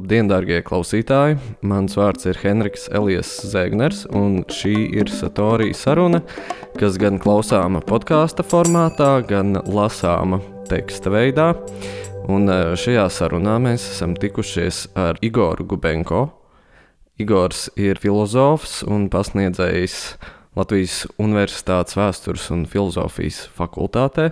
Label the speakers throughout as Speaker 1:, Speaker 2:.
Speaker 1: Labdien, darbie klausītāji! Mans vārds ir Henriks Elijas Zēgners, un šī ir Satorija saruna, kas gan klausāma podkāstu formātā, gan lasāma teksta veidā. Un e, šajā sarunā mēs esam tikušies ar Igoru Gubenko. Igors ir filozofs un pasniedzējs Latvijas Universitātes vēstures un filozofijas fakultātē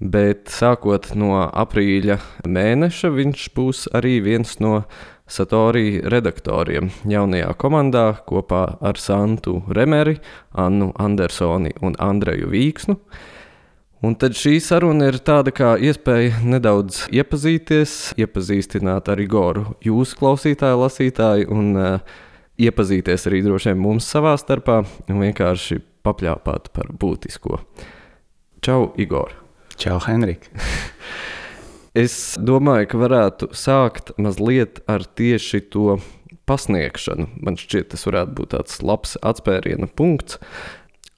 Speaker 1: bet sākot no aprīļa mēneša viņš būs arī viens no Satorī redaktoriem jaunajā komandā kopā ar Santu Remeri, Annu Andersoni un Andreju Vīksnu. Un tad šī saruna ir tāda kā iespēja nedaudz iepazīties, iepazīstināt ar Igoru, jūsu klausītāju, lasītāju, un uh, iepazīties arī droši vien mums savā starpā un vienkārši papļāpāt par būtisko. Čau, Igor!
Speaker 2: Čau, Henrika!
Speaker 1: es domāju, ka varētu sākt mazliet ar tieši to pasniegšanu. Man šķiet, tas varētu būt tāds labs atspēriena punkts.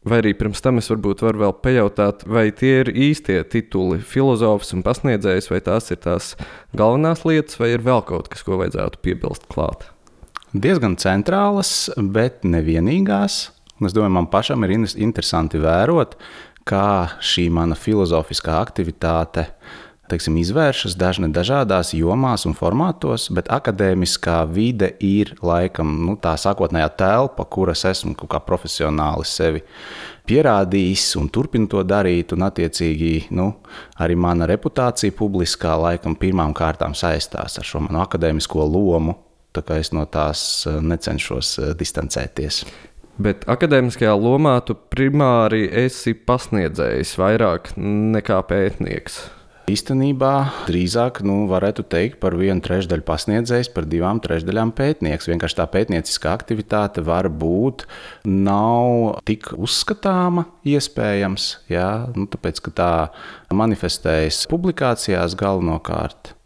Speaker 1: Vai arī pirms tam es varbūt varu vēl pajautāt, vai tie ir īstie tituli, filozofs un pasniedzējs, vai tās ir tās galvenās lietas, vai ir vēl kaut kas, ko vajadzētu piebilst klāt?
Speaker 2: Diezgan centrālas, bet nevienīgās. Es domāju, man pašam ir interesanti vērot, kā šī mana filozofiskā aktivitāte teiksim, izvēršas dažne dažādās jomās un formātos, bet akadēmiskā vide ir laikam nu, tā sākotnējā telpa, kuras esmu kā profesionāli sevi pierādījis un turpinu to darīt. Un, attiecīgi, nu, arī mana reputācija publiskā laikam pirmām kārtām saistās ar šo manu akadēmisko lomu. Tā kā es no tās eh, necenšos eh, distancēties.
Speaker 1: Bet akadēmiskajā lomā tu primāri esi pasniedzējis vairāk nekā pētnieks.
Speaker 2: Īstenībā drīzāk nu, varētu teikt par vienu trešdaļu pasniedzējs, par divām trešdaļām pētnieks. Vienkārši tā pētnieciskā aktivitāte var būt nav tik uzskatāma, iespējams, jā, nu, tāpēc ka tā manifestējas publikācijās galvenokārt,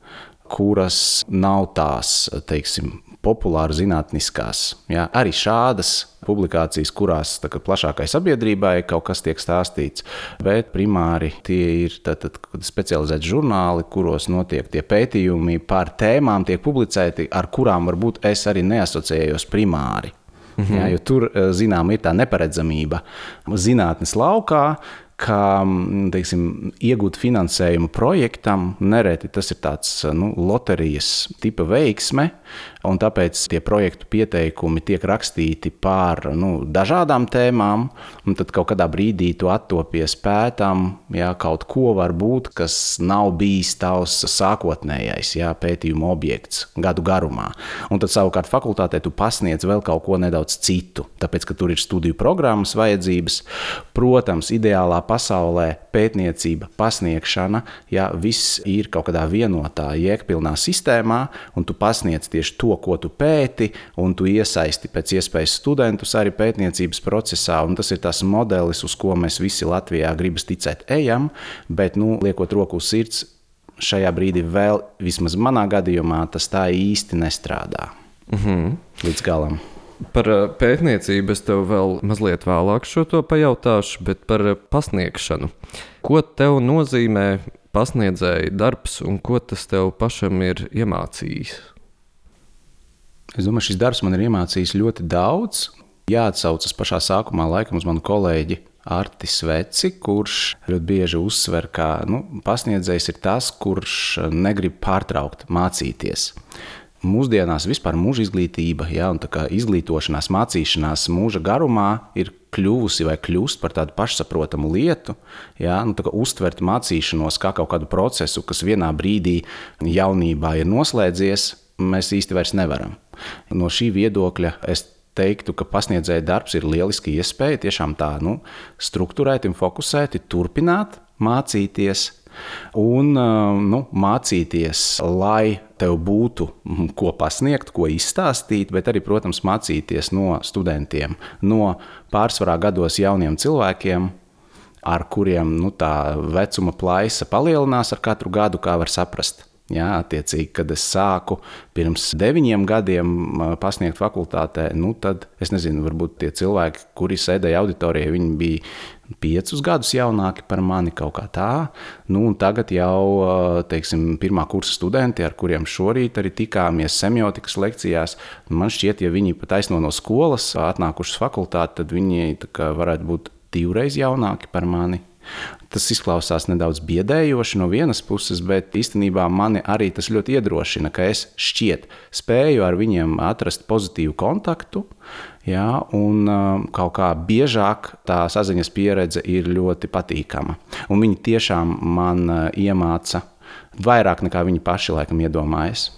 Speaker 2: kuras nav tās, teiksim, populāru zinātniskās. Jā, arī šādas publikācijas, kurās tā, plašākai sabiedrībai kaut kas tiek stāstīts, bet primāri tie ir tātad, specializēti žurnāli, kuros notiek tie pētījumi par tēmām, tiek publicēti, ar kurām varbūt es arī neasociējos primāri. Mhm. Jā, jo tur, eh, zinām, ir tā neparedzamība zinātnes laukā, ka mm, teiksim, iegūt finansējumu projektam nereti tas ir tāds nu, loterijas tipa veiksme, un tāpēc tie projektu pieteikumi tiek rakstīti par nu, dažādām tēmām, tad kaut kādā brīdī tu attopies pētām, ja kaut ko var būt, kas nav bijis tavs sākotnējais jā, pētījuma objekts gadu garumā. Un tad savukārt fakultātē tu pasniedz vēl kaut ko nedaudz citu, tāpēc, ka tur ir studiju programmas vajadzības. Protams, ideālā pasaulē pētniecība, pasniegšana, ja viss ir kaut kādā vienotā, jēgpilnā sistēmā, un tu pasniedz tieši to, ko tu pēti, un tu iesaisti pēc iespējas studentus arī pētniecības procesā. Tas ir tas modelis, uz ko mēs visi Latvijā gribam ticēt, ejam, bet, nu, liekot roku uz sirds, šajā brīdī vēl, vismaz manā gadījumā, tas tā īsti nestrādā mm -hmm. līdz galam.
Speaker 1: Par eh, pētniecību es tev vēl mazliet vēlāk šo to pajautāšu, bet par eh, pasniegšanu. Ko tev nozīmē pasniedzēja darbs un ko tas tev pašam ir iemācījis?
Speaker 2: Es domāju, šis darbs man ir iemācījis ļoti daudz. Jāatsaucas pašā sākumā laikam uz manu kolēģi Artis Veci, kurš ļoti bieži uzsver, ka nu, pasniedzējs ir tas, kurš negrib pārtraukt mācīties mūsdienās vispār mūža izglītība, ja, un izglītošanās, mācīšanās mūža garumā ir kļuvusi vai kļūst par tādu pašsaprotamu lietu, ja, nu, uztvert mācīšanos kā kaut kādu procesu, kas vienā brīdī jaunībā ir noslēdzies, mēs īsti vairs nevaram. No šī viedokļa es teiktu, ka pasniedzēja darbs ir lieliski iespēja tiešām tā nu, struktūrēti un fokusēti turpināt mācīties un nu, mācīties, lai tev būtu ko pasniegt, ko izstāstīt, bet arī, protams, mācīties no studentiem, no pārsvarā gados jauniem cilvēkiem, ar kuriem nu, tā vecuma plaisa palielinās ar katru gadu, kā var saprast. Jā, attiecīgi, kad es sāku pirms deviņiem gadiem pasniegt fakultātē, nu, tad es nezinu, varbūt tie cilvēki, kuri sēdēja auditorijā, viņi bija piecus gadus jaunāki par mani kaut kā tā. Nu, tagad jau teiksim, pirmā kursa studenti, ar kuriem šorīt arī tikāmies semiotikas lekcijās, man šķiet, ja viņi pat aizno no skolas, atnākuši uz fakultāti, tad viņi varētu būt divreiz jaunāki par mani. Tas izklausās nedaudz biedējoši no vienas puses, bet īstenībā mani arī tas ļoti iedrošina, ka es šķiet spēju ar viņiem atrast pozitīvu kontaktu. Jā, un um, kaut kā biežāk tā saziņas pieredze ir ļoti patīkama. Un viņi tiešām man uh, iemāca vairāk nekā viņi paši laikam iedomājas.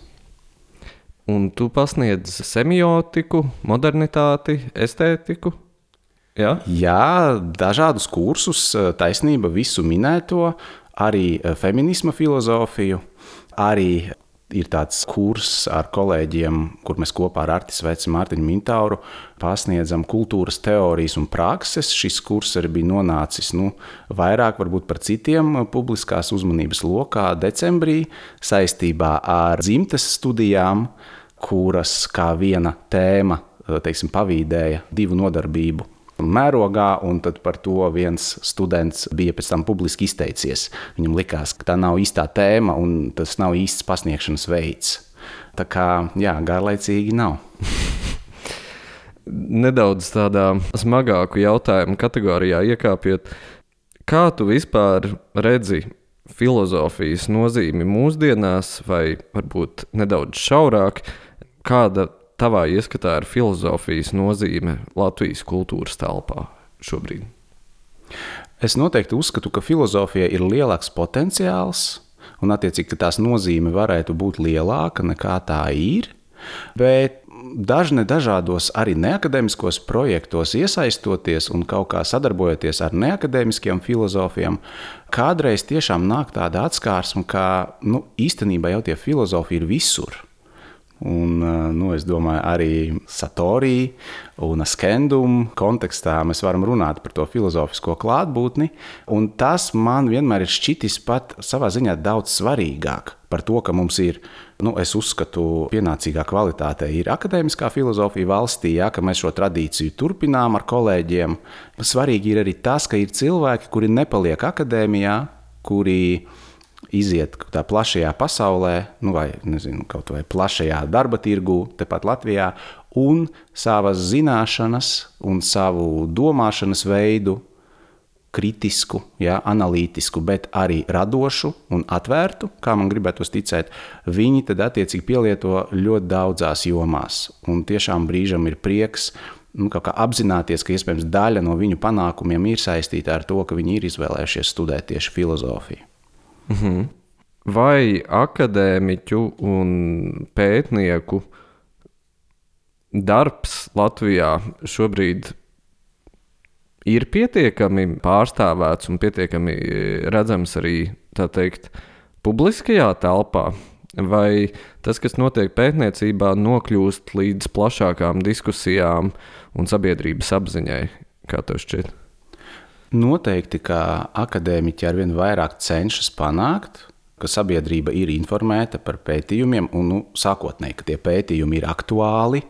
Speaker 1: Un tu pasniedz semiotiku, modernitāti, estētiku.
Speaker 2: Ja? Jā, dažādus kursus, eh, taisnība, visu minēto, arī eh, feminisma filozofiju, arī ir tāds kurs ar kolēģiem, kur mēs kopā ar Artiņu Sveicu Mārtiņu Mintāuru pasniedzam kultūras teorijas un prakses. Šis kurs arī bija nonācis nu, vairāk varbūt par citiem eh, publiskās uzmanības lokā decembrī saistībā ar dzimtes studijām, kuras kā viena tēma teiksim, pavīdēja divu nodarbību mērogā, un par to viens students bija pēc tam publiski izteicies. Viņam likās, ka tā nav īstā tēma un tas nav īsts pasniegšanas veids. Tā kā jā, garlaicīgi nav.
Speaker 1: Nedaudz tādā smagāku jautājumu kategorijā iekāpjot, kā tu vispār redzi filozofijas nozīmi mūsdienās, vai varbūt nedaudz šaurāk, kāda tavā ieskatā ir filozofijas nozīme Latvijas kultūras telpā šobrīd?
Speaker 2: Es noteikti uzskatu, ka filozofija ir lielāks potenciāls, un attiecīgi, tās nozīme varētu būt lielāka nekā tā ir. Bet dažne dažādos arī neakadēmiskos projektos iesaistoties un kaut kā sadarbojoties ar neakadēmiskiem filozofiem, kādreiz tiešām nāk tāda atskārsme, ka nu, īstenībā jau tie filozofi ir visur. Un, nu, es domāju, arī Satorī un Skendum kontekstā mēs varam runāt par to filozofisko klātbūtni. Tas man vienmēr ir šķitis pat savā ziņā daudz svarīgāk par to, ka mums ir, nu, es uzskatu, pienācīgā kvalitāte ir akadēmiskā filozofija valstī, ja, ka mēs šo tradīciju turpinām ar kolēģiem. Svarīgi ir arī tas, ka ir cilvēki, kuri nepaliek akadēmijā, kuri iziet tā plašajā pasaulē, nu vai nezinu, kaut vai plašajā darba tirgu, tepat Latvijā, un savas zināšanas un savu domāšanas veidu, kritisku, ja, analītisku, bet arī radošu un atvērtu, kā man gribētos ticēt, viņi tad attiecīgi pielieto ļoti daudzās jomās. Un tiešām brīžam ir prieks nu, apzināties, ka iespējams daļa no viņu panākumiem ir saistīta ar to, ka viņi ir izvēlējušies studēt tieši filozofiju.
Speaker 1: Mhm. Vai akadēmiķu un pētnieku darbs Latvijā šobrīd ir pietiekami pārstāvēts un pietiekami redzams arī teikt, publiskajā telpā? Vai tas, kas notiek pētniecībā, nokļūst līdz plašākām diskusijām un sabiedrības apziņai, kā tev šķiet?
Speaker 2: Noteikti, ka akadēmiķi arvien vairāk cenšas panākt, ka sabiedrība ir informēta par pētījumiem, un nu, sākotnēji, ka tie pētījumi ir aktuāli.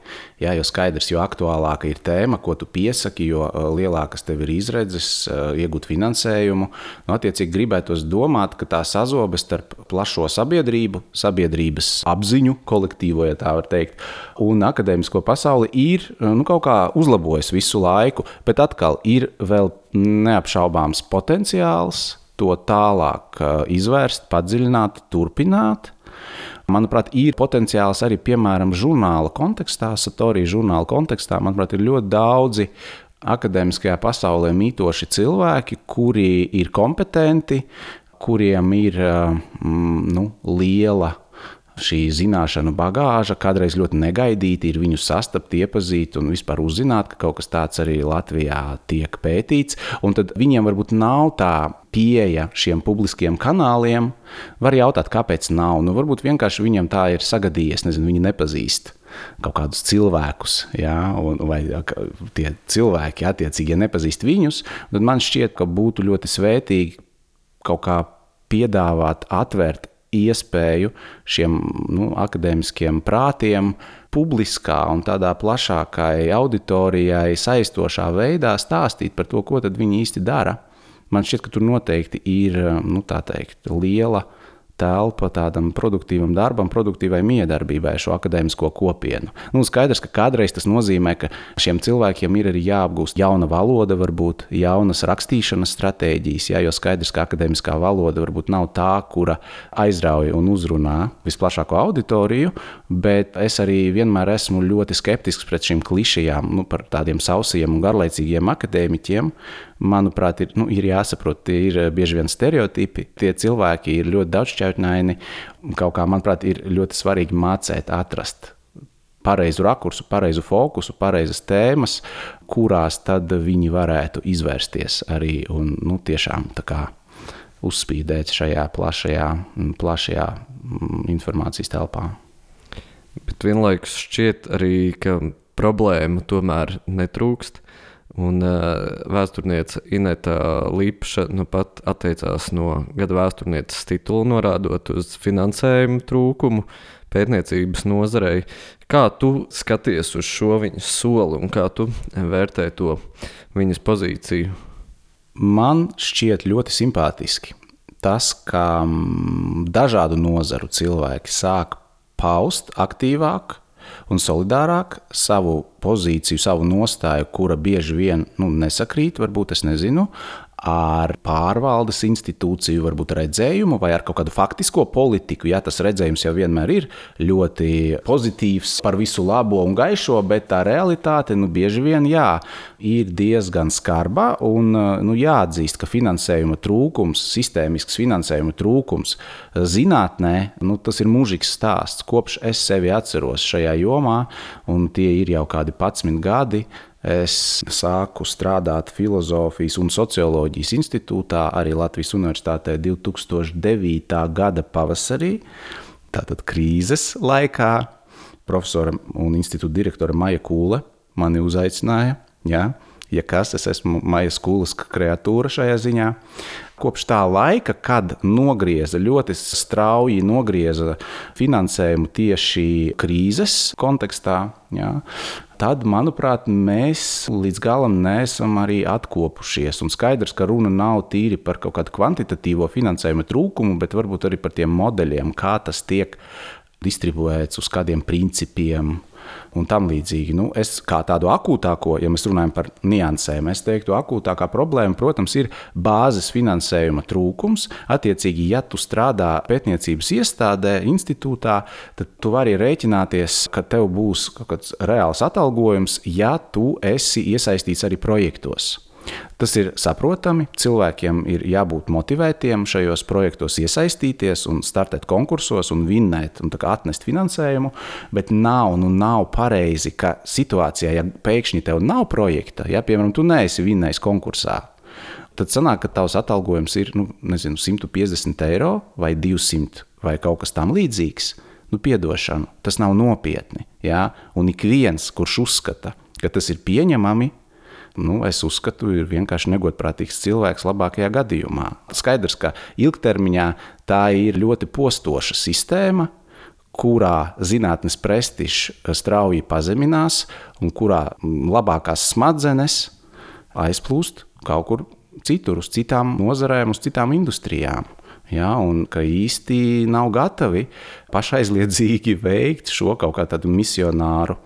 Speaker 2: Jā, jo skaidrs, jo aktuālāka ir tēma, ko tu piesaki, jo uh, lielākas tev ir izredzes uh, iegūt finansējumu. Nu, attiecīgi, gribētos domāt, ka tā sazobe starp plašo sabiedrību, sabiedrības apziņu, kolektīvo, ja tā var teikt, un akadēmisko pasauli ir uh, nu, kaut kā uzlabojusi visu laiku, bet atkal ir vēl neapšaubāms potenciāls to tālāk izvērst, padziļināt, turpināt. Manuprāt, ir potenciāls arī, piemēram, žurnāla kontekstā, Satorija žurnāla kontekstā. Manuprāt, ir ļoti daudzi akadēmiskajā pasaulē mītoši cilvēki, kuri ir kompetenti, kuriem ir nu, liela šī zināšanu bagāža kādreiz ļoti negaidīti ir viņu sastapt, iepazīt un vispār uzzināt, ka kaut kas tāds arī Latvijā tiek pētīts. Un tad viņiem varbūt nav tā pieeja šiem publiskiem kanāliem. Var jautāt, kāpēc nav. Nu, varbūt vienkārši viņiem tā ir sagadījies, nezinu, viņi nepazīst kaut kādus cilvēkus, ja, un, vai tie cilvēki attiecīgi ja nepazīst viņus, tad man šķiet, ka būtu ļoti svētīgi kaut kā piedāvāt, atvērt iespēju šiem nu, akadēmiskiem prātiem publiskā un tādā plašākai auditorijai saistošā veidā stāstīt par to, ko viņi īsti dara. Man šķiet, ka tur noteikti ir nu, teikt, liela telpa tādam produktīvam darbam, produktīvai miedarbībai šo akadēmisko kopienu. Nu, skaidrs, ka kādreiz tas nozīmē, ka šiem cilvēkiem ir arī jāapgūst jauna valoda, varbūt jaunas rakstīšanas stratēģijas, jā, jo skaidrs, ka akadēmiskā valoda varbūt nav tā, kura aizrauja un uzrunā visplašāko auditoriju, bet es arī vienmēr esmu ļoti skeptisks pret šīm klišajām, nu, par tādiem sausiem un garlaicīgiem akadēmiķiem, manuprāt, ir, nu, ir jāsaprot, tie ir eh, bieži vien stereotipi. Tie cilvēki ir ļoti daudzšķautņaini. Kaut kā, manuprāt, ir ļoti svarīgi mācīt, atrast pareizu rakursu, pareizu fokusu, pareizas tēmas, kurās tad viņi varētu izvērsties arī un nu, tiešām kā, uzspīdēt šajā plašajā, plašajā informācijas telpā.
Speaker 1: Bet vienlaikus šķiet arī, ka problēma tomēr netrūkst. Un uh, vēsturniece Inēta Līpša nu pat atteicās no gada vēsturnieces titula, norādot uz finansējumu trūkumu pētniecības nozarei. Kā tu skaties uz šo viņas soli un kā tu vērtē to viņas pozīciju?
Speaker 2: Man šķiet ļoti simpātiski tas, ka dažādu nozaru cilvēki sāk paust aktīvāk un solidārāk savu pozīciju, savu nostāju, kura bieži vien nu, nesakrīt, varbūt es nezinu, ar pārvaldes institūciju, varbūt redzējumu, vai ar kaut kādu faktisko politiku. Jā, tas redzējums jau vienmēr ir ļoti pozitīvs par visu labo un gaišo, bet tā realitāte nu, bieži vien jā, ir diezgan skarba. Un, nu, jāatzīst, ka finansējuma trūkums, sistēmisks finansējuma trūkums zinātnē, nu, tas ir mūžīgs stāsts. Kopš es sevi atceros šajā jomā, un tie ir jau kādi 11 gadi Es sāku strādāt filozofijas un socioloģijas institūtā, arī Latvijas Universitātē 2009. gada pavasarī, tātad krīzes laikā. Profesora un institūta direktore Maija Kūle mani uzaicināja. Ja, ja kas, es esmu Maija Kūles kreatūra šajā ziņā. Kopš tā laika, kad nogrieza ļoti strauji nogrieza finansējumu tieši krīzes kontekstā, ja, tad, manuprāt, mēs līdz galam neesam arī atkopušies. Un skaidrs, ka runa nav tīri par kaut kādu kvantitatīvo finansējuma trūkumu, bet varbūt arī par tiem modeļiem, kā tas tiek distribuēts, uz kādiem principiem un tam līdzīgi. Nu, es kā tādu akūtāko, ja mēs runājam par niansēm, es teiktu, akūtākā problēma, protams, ir bāzes finansējuma trūkums. Attiecīgi, ja tu strādā pētniecības iestādē, institūtā, tad tu vari rēķināties, ka tev būs kaut kāds reāls atalgojums, ja tu esi iesaistīts arī projektos. Tas ir saprotami. Cilvēkiem ir jābūt motivētiem šajos projektos iesaistīties un startēt konkursos un vinnēt un atnest finansējumu. Bet nav, nu, nav pareizi, ka situācijā, ja pēkšņi tev nav projekta, ja piemēram tu neesi vinnējis konkursā, tad sanāk, ka tavs atalgojums ir nu, nezinu, 150 eiro vai 200 vai kaut kas tam līdzīgs. Nu, piedošanu, tas nav nopietni. Ja? Un ik viens, kurš uzskata, ka tas ir pieņemami, nu, es uzskatu, ir vienkārši negodprātīgs cilvēks labākajā gadījumā. Skaidrs, ka ilgtermiņā tā ir ļoti postoša sistēma, kurā zinātnes prestižs strauji pazeminās un kurā labākās smadzenes aizplūst kaut kur citur, uz citām nozarēm, uz citām industrijām. Ja, un ka īsti nav gatavi pašaizliedzīgi veikt šo kaut kādu misionāru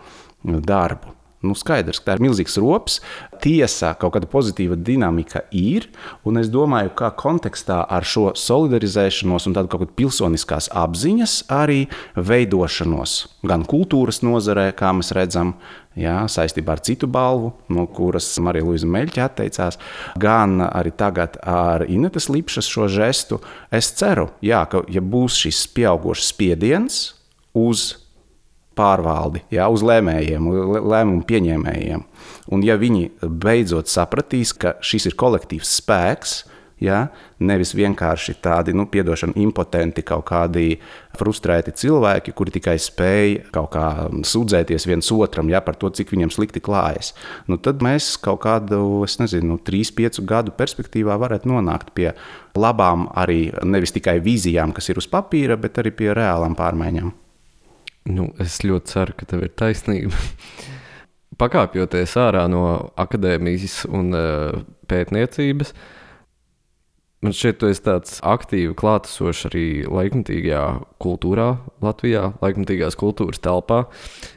Speaker 2: darbu. Nu, skaidrs, ka tā ir milzīgs rops. Tiesā kaut kāda pozitīva dinamika ir. Un es domāju, ka kontekstā ar šo solidarizēšanos un tādu kaut kādu pilsoniskās apziņas arī veidošanos gan kultūras nozarē, kā mēs redzam, jā, saistībā ar citu balvu, no kuras Marija Luisa Meļķa atteicās, gan arī tagad ar Inetas Lipšas šo žestu. Es ceru, jā, ka ja būs šis pieaugušs spiediens uz pārvaldi, jā, uz lēmējiem, lēmumu pieņēmējiem. Un ja viņi beidzot sapratīs, ka šis ir kolektīvs spēks, Ja? Nevis vienkārši tādi, nu, piedošana, impotenti, kaut kādi frustrēti cilvēki, kuri tikai spēj kaut kā sūdzēties viens otram ja, par to, cik viņiem slikti klājas. Nu, tad mēs kaut kādu, es nezinu, nu, 3, 5 gadu perspektīvā varētu nonākt pie labām, arī nevis tikai vīzijām, kas ir uz papīra, bet arī pie reālām pārmaiņām.
Speaker 1: Nu, es ļoti ceru, ka tev ir taisnība. Pakāpjoties ārā no akadēmijas un uh, pētniecības, Man šķiet, tu esi tāds aktīvi klātesošs arī laikmatīgajā kultūrā, Latvijā, laikmatīgās kultūras telpā,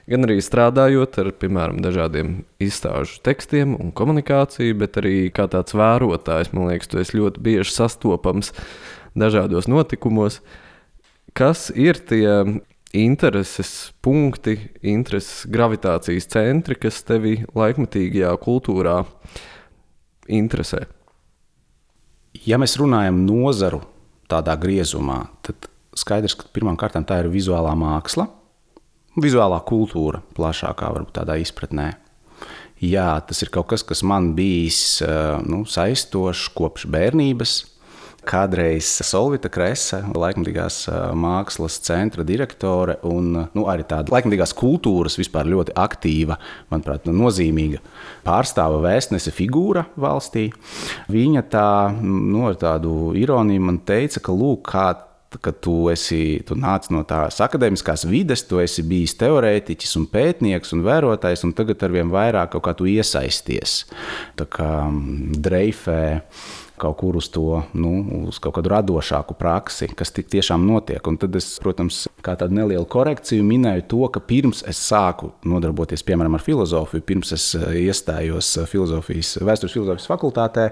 Speaker 1: gan arī strādājot ar, piemēram, dažādiem izstāžu tekstiem un komunikāciju, bet arī kā tāds vērotājs, man liekas, tu esi ļoti bieži sastopams dažādos notikumos. Kas ir tie intereses punkti, intereses gravitācijas centri, kas tevi laikmatīgajā kultūrā interesē?
Speaker 2: Ja mēs runājam nozaru tādā griezumā, tad skaidrs, ka pirmkārt tā ir vizuālā māksla, vizuālā kultūra, plašākā varbūt tādā izpratnē. Jā, tas ir kaut kas, kas man bijis nu, saistošs kopš bērnības. Kādreiz Solvita Krese, laikmatīgās mākslas centra direktore un nu, arī tāda laikmatīgās kultūras vispār ļoti aktīva, manuprāt, nu, nozīmīga pārstāva vēstnese figūra valstī. Viņa tā, nu, ar tādu ironiju man teica, ka lūk, kā ka tu, esi, tu nāc no tās akadēmiskās vides, tu esi bijis teorētiķis un pētnieks un vērotājs, un tagad ar vien vairāk kaut kā tu iesaisties. Tā kā dreifē kaut kur uz to, nu, uz kaut kādu radošāku praksi, kas tik tiešām notiek. Un tad es, protams, kā tādu nelielu korekciju minēju to, ka pirms es sāku nodarboties, piemēram, ar filozofiju, pirms es eh, iestājos eh, filozofijas, vēstures filozofijas fakultātē,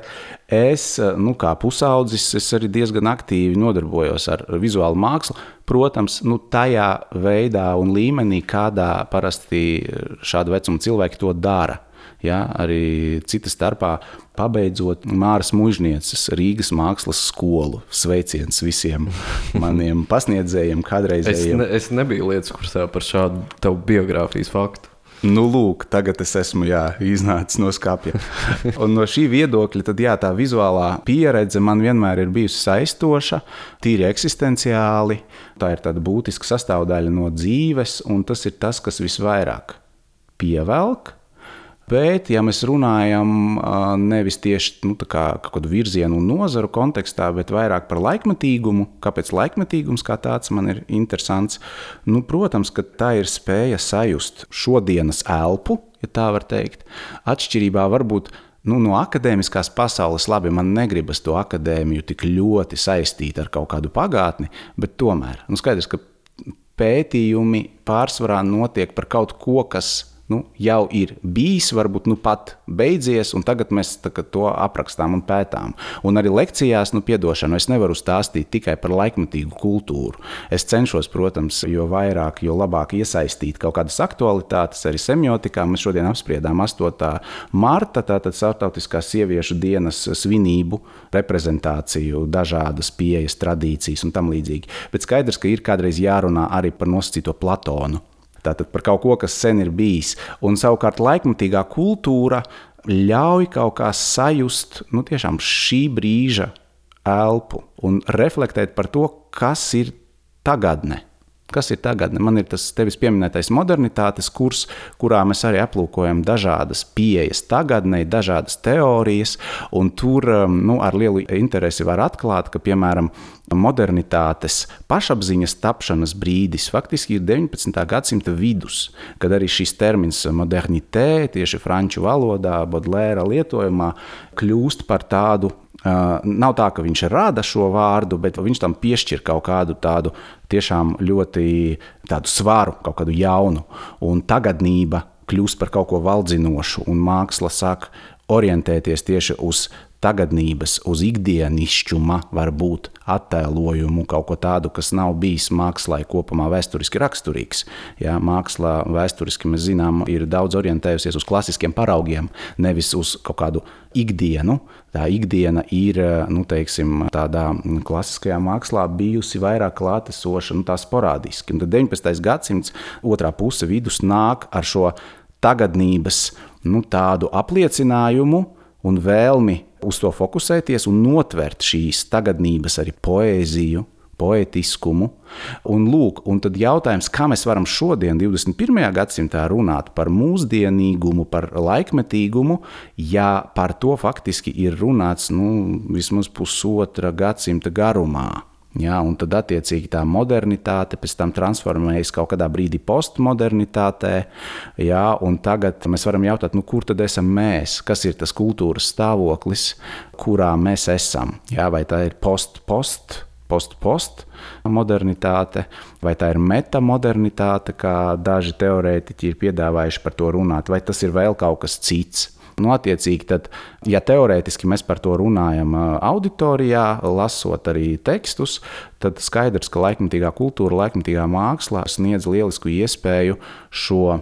Speaker 2: es, eh, nu, kā pusaudzis, es arī diezgan aktīvi nodarbojos ar vizuālu mākslu. Protams, nu, tajā veidā un līmenī, kādā parasti šāda vecuma cilvēki to dara. Ja, arī cita starpā pabeidzot Māras Mužnieces Rīgas mākslas skolu. Sveiciens visiem maniem pasniedzējiem, kādreizējiem.
Speaker 1: Es, ne, es nebiju lietas kursā par šādu tavu biogrāfijas faktu.
Speaker 2: Nu, lūk, tagad es esmu jā, iznācis no skāpja. Un no šī viedokļa, tad, jā, tā vizuālā pieredze man vienmēr ir bijusi saistoša, tīri eksistenciāli. Tā ir tāda būtiska sastāvdaļa no dzīves, un tas ir tas, kas visvairāk pievelk Bet, ja mēs runājam nevis tieši nu, kā, kaut kādu virzienu un nozaru kontekstā, bet vairāk par laikmetīgumu, kāpēc laikmetīgums kā tāds man ir interesants, nu, protams, ka tā ir spēja sajust šodienas elpu, ja tā var teikt. Atšķirībā varbūt nu, no akadēmiskās pasaules, labi, man negribas to akadēmiju tik ļoti saistīt ar kaut kādu pagātni, bet tomēr nu, skaidrs, ka pētījumi pārsvarā notiek par kaut ko, kas nu, jau ir bijis, varbūt nu pat beidzies, un tagad mēs to aprakstām un pētām. Un arī lekcijās, nu, piedošanu, es nevaru stāstīt tikai par laikmatīgu kultūru. Es cenšos, protams, jo vairāk, jo labāk iesaistīt kaut kādas aktualitātes arī semiotikā. Mēs šodien apspriedām 8. marta, tātad Startautiskās sieviešu dienas svinību, reprezentāciju, dažādas pieejas, tradīcijas un tam līdzīgi. Bet skaidrs, ka ir kādreiz jārunā arī par nosacīto Platonu. Tātad par kaut ko, kas sen ir bijis. Un savukārt laikmatīgā kultūra ļauj kaut kā sajust nu, šī brīža elpu un reflektēt par to, kas ir tagadne. Kas ir tagad? Man ir tas tevis pieminētais modernitātes kurs, kurā mēs arī aplūkojam dažādas pieejas tagadnei, dažādas teorijas, tur um, nu, ar lielu interesi var atklāt, ka, piemēram, modernitātes pašapziņas tapšanas brīdis faktiski ir 19. gadsimta vidus, kad arī šis termins modernitē, tieši franču valodā, Bodlēra lietojumā, kļūst par tādu Uh, nav tā, ka viņš rada šo vārdu, bet viņš tam piešķir kaut kādu tādu tiešām ļoti tādu svaru, kaut kādu jaunu. Un tagadnība kļūst par kaut ko valdzinošu, un māksla sāk orientēties tieši uz tagadnības, uz ikdienišķuma, varbūt attēlojumu, kaut ko tādu, kas nav bijis mākslā kopumā vēsturiski raksturīgs. Jā, mākslā vēsturiski mēs zinām, ir daudz orientējusies uz klasiskiem paraugiem, nevis uz kaut kādu ikdienu. Tā ikdiena ir nu, teiksim, tādā klasiskajā mākslā bijusi vairāk klātesoša, nu, tā sporādiski. Un tad 19. gadsimts, otrā puse vidus nāk ar šo tagadnības nu, tādu apliecinājumu un vēlmi uz to fokusēties un notvert šīs tagadnības arī poēziju, poetiskumu. Un, lūk, un tad jautājums, kā mēs varam šodien, 21. gadsimtā, runāt par mūsdienīgumu, par laikmetīgumu, ja par to faktiski ir runāts nu, vismaz pusotra gadsimta garumā. Ja, un tad, attiecīgi, tā modernitāte pēc tam transformējas kaut kādā brīdī postmodernitātē. Ja, tagad mēs varam jautāt, nu, kur tad esam mēs? Kas ir tas kultūras stāvoklis, kurā mēs esam? Ja, vai tā ir post-post? Post-post modernitāte, vai tā ir metamodernitāte, kā daži teorētiķi ir piedāvājuši par to runāt, vai tas ir vēl kaut kas cits. Nu, attiecīgi, tad, ja teorētiski mēs par to runājam auditorijā, lasot arī tekstus, tad skaidrs, ka laikmatīgā kultūra, laikmatīgā mākslā sniedz lielisku iespēju šo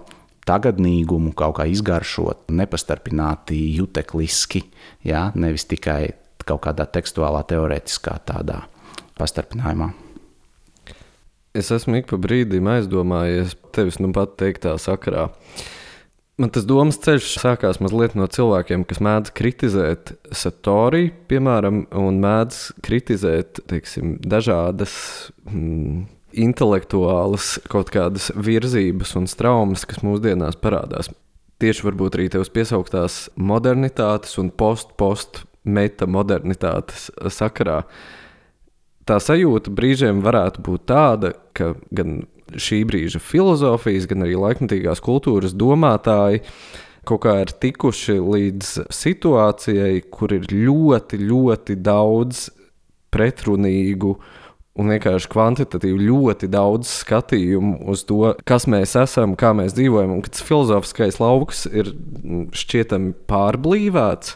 Speaker 2: tagadnīgumu kaut kā izgaršot, nepastarpināti jutekliski, ja? nevis tikai kaut kādā tekstuālā, teorētiskā tādā pastarpinājumā.
Speaker 1: Es esmu ik pa brīdim aizdomājies tevis nu pat teiktā sakarā. Uh, Man tas domas ceļš sākās mazliet no cilvēkiem, kas mēdz kritizēt satoriju, piemēram, un mēdz kritizēt teiksim, dažādas mm, intelektuālas kaut kādas virzības un traumas, kas mūsdienās parādās. Tieši varbūt arī tevs piesauktās modernitātes un post-post-metamodernitātes sakarā. Tā sajūta brīžiem varētu būt tāda, ka gan šī brīža filozofijas, gan arī laikmatīgās kultūras domātāji kaut kā ir tikuši līdz situācijai, kur ir ļoti, ļoti daudz pretrunīgu un vienkārši kvantitatīvi ļoti daudz skatījumu uz to, kas mēs esam, kā mēs dzīvojam, un ka tas filozofiskais lauks ir šķietami pārblīvēts,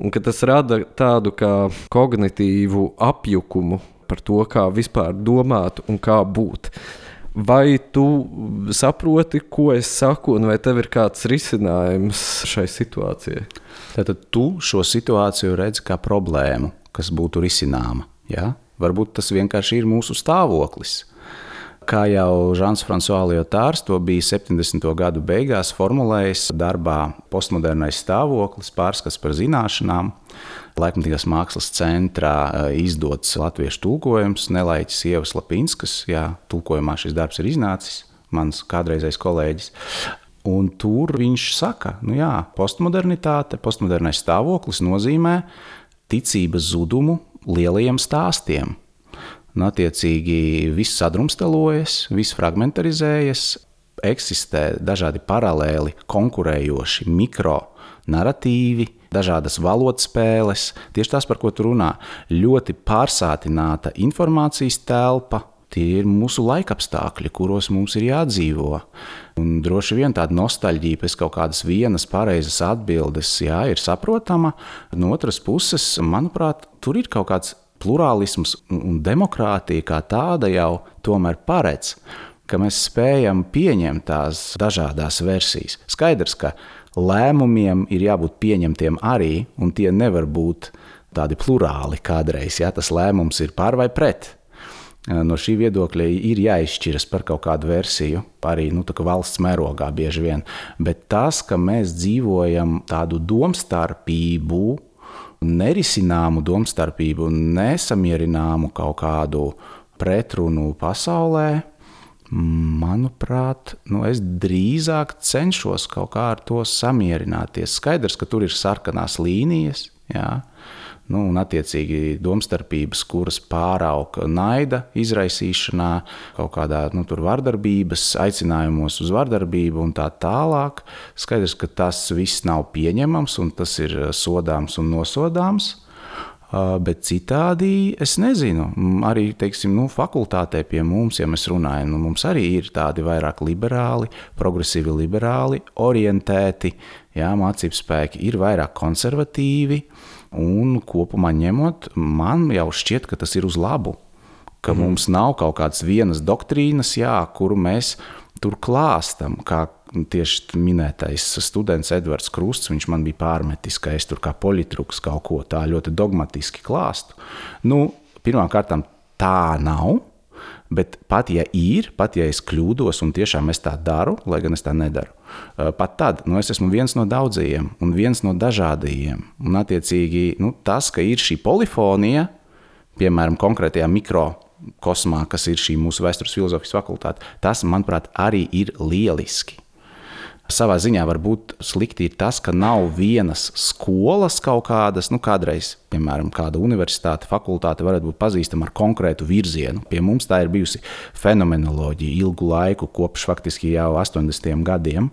Speaker 1: un ka tas rada tādu kā kognitīvu apjukumu par to, kā vispār domāt un kā būt. Vai tu saproti, ko es saku, un vai tev ir kāds risinājums šai situācijai?
Speaker 2: Tātad tu šo situāciju redzi kā problēmu, kas būtu risināma. Ja? Varbūt tas vienkārši ir mūsu stāvoklis. Kā jau Žants Frančiskais Ljotārs to bija 70. gadu beigās formulējis darbā Postmodernais stāvoklis, pārskats par zināšanām. Laikmatīgās mākslas centrā eh, izdots latviešu tulkojums, Nelaiķis Ievas Lapinskas. Jā, tulkojumā šis darbs ir iznācis, mans kādreizējais kolēģis. Un tur viņš saka, ka nu jā, postmodernitāte, postmodernais stāvoklis nozīmē ticības zudumu lielajiem stāstiem. Un, attiecīgi, viss sadrumstalojas, viss fragmentarizējas, eksistē dažādi paralēli konkurējoši mikro narratīvi, dažādas valodas spēles, tieši tas, par ko tu runā, ļoti pārsātināta informācijas telpa. Tie ir mūsu laikapstākļi, kuros mums ir jādzīvo. Un droši vien tāda nostalģija pēc kaut kādas vienas pareizas atbildes, jā, ir saprotama. No otras puses, manuprāt, tur ir kaut kāds plurālisms un demokrātija kā tāda jau tomēr paredz, ka mēs spējam pieņemt tās dažādas versijas. Skaidrs, ka lēmumiem ir jābūt pieņemtiem arī, un tie nevar būt tādi plurāli kādreiz. Ja tas lēmums ir par vai pret. No šī viedokļa ir jāizšķiras par kaut kādu versiju, arī nu, valsts mērogā bieži vien. Bet tas, ka mēs dzīvojam tādu domstarpību, nerisināmu domstarpību, nesamierināmu kaut kādu pretrunu pasaulē, Manuprāt, nu es drīzāk cenšos kaut kā ar to samierināties. Skaidrs, ka tur ir sarkanās līnijas, jā, nu, un attiecīgi domstarpības, kuras pārauga naida izraisīšanā, kaut kādā nu, vardarbības, aicinājumos uz vardarbību un tā tālāk. Skaidrs, ka tas viss nav pieņemams un tas ir sodāms un nosodāms. Bet citādi es nezinu. Arī teiksim, nu, fakultātē pie mums, ja mēs runājam, nu, mums arī ir tādi vairāk liberāli, progresīvi liberāli, orientēti, jā, mācību spēki ir vairāk konservatīvi. Un kopumā ņemot, man jau šķiet, ka tas ir uz labu. Ka mm. mums nav kaut kādas vienas doktrīnas, jā, kuru mēs tur klāstam, kā tieši minētais students Edvards Krusts, viņš man bija pārmetis, ka es tur kā politruks kaut ko tā ļoti dogmatiski klāstu. Nu, Pirmkārt, tā nav. Bet pat ja ir, pat ja es kļūdos un tiešām es tā daru, lai gan es tā nedaru, pat tad nu, es esmu viens no daudzajiem un viens no dažādajiem. Un, attiecīgi, nu, tas, ka ir šī polifonija, piemēram, konkrētajā mikrokosmā, kas ir šī mūsu vēstures filozofijas fakultāte, tas, manuprāt, arī ir lieliski. Savā ziņā varbūt slikti ir tas, ka nav vienas skolas kaut kādas, nu, kādreiz, piemēram, kāda universitāte, fakultāte varētu būt pazīstama ar konkrētu virzienu. Pie mums tā ir bijusi fenomenoloģija ilgu laiku, kopš faktiski jau 80. gadiem.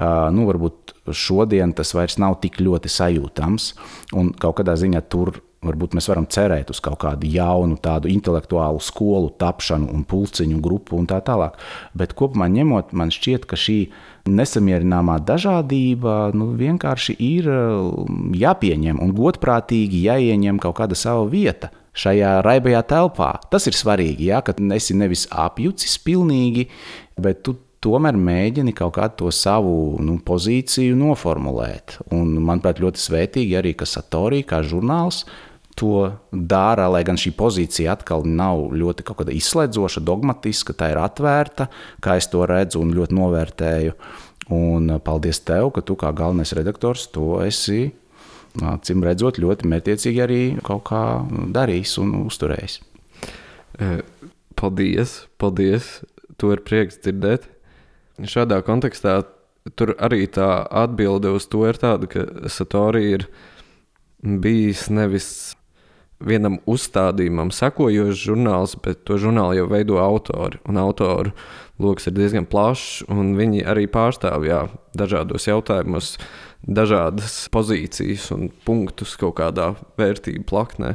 Speaker 2: Uh, nu, varbūt šodien tas vairs nav tik ļoti sajūtams, un kaut kādā ziņā tur varbūt mēs varam cerēt uz kaut kādu jaunu, tādu intelektuālu skolu tapšanu un pulciņu grupu un tā tālāk. Bet kopumā ņemot, man šķiet, ka šī nesamierināmā dažādība nu, vienkārši ir um, jāpieņem un godprātīgi jāieņem kaut kāda sava vieta. Šajā raibajā telpā. Tas ir svarīgi, ja, ka esi nevis apjucis pilnīgi, bet tu tomēr mēģini kaut kādu to savu nu, pozīciju noformulēt. Un, manuprāt, ļoti svētīgi arī, ka Satorija kā žurnāls to dara, lai gan šī pozīcija atkal nav ļoti izslēdzoša, dogmatiska, tā ir atvērta, kā es to redzu un ļoti novērtēju. Un paldies tev, ka tu kā galvenais redaktors to esi, acīm redzot, ļoti mērķiecīgi arī kaut kā darījis un uzturējis.
Speaker 1: E, paldies, paldies. To ir prieks dzirdēt. Šādā kontekstā tur arī tā atbilde uz to ir tāda, ka Satori ir bijis nevis vienam uzstādījumam sekojošs žurnāls, bet to žurnālu jau veido autori. Un autoru lokus ir diezgan plašs, un viņi arī pārstāv jā, dažādos jautājumos, dažādas pozīcijas un punktus kaut kādā vērtību plaknē.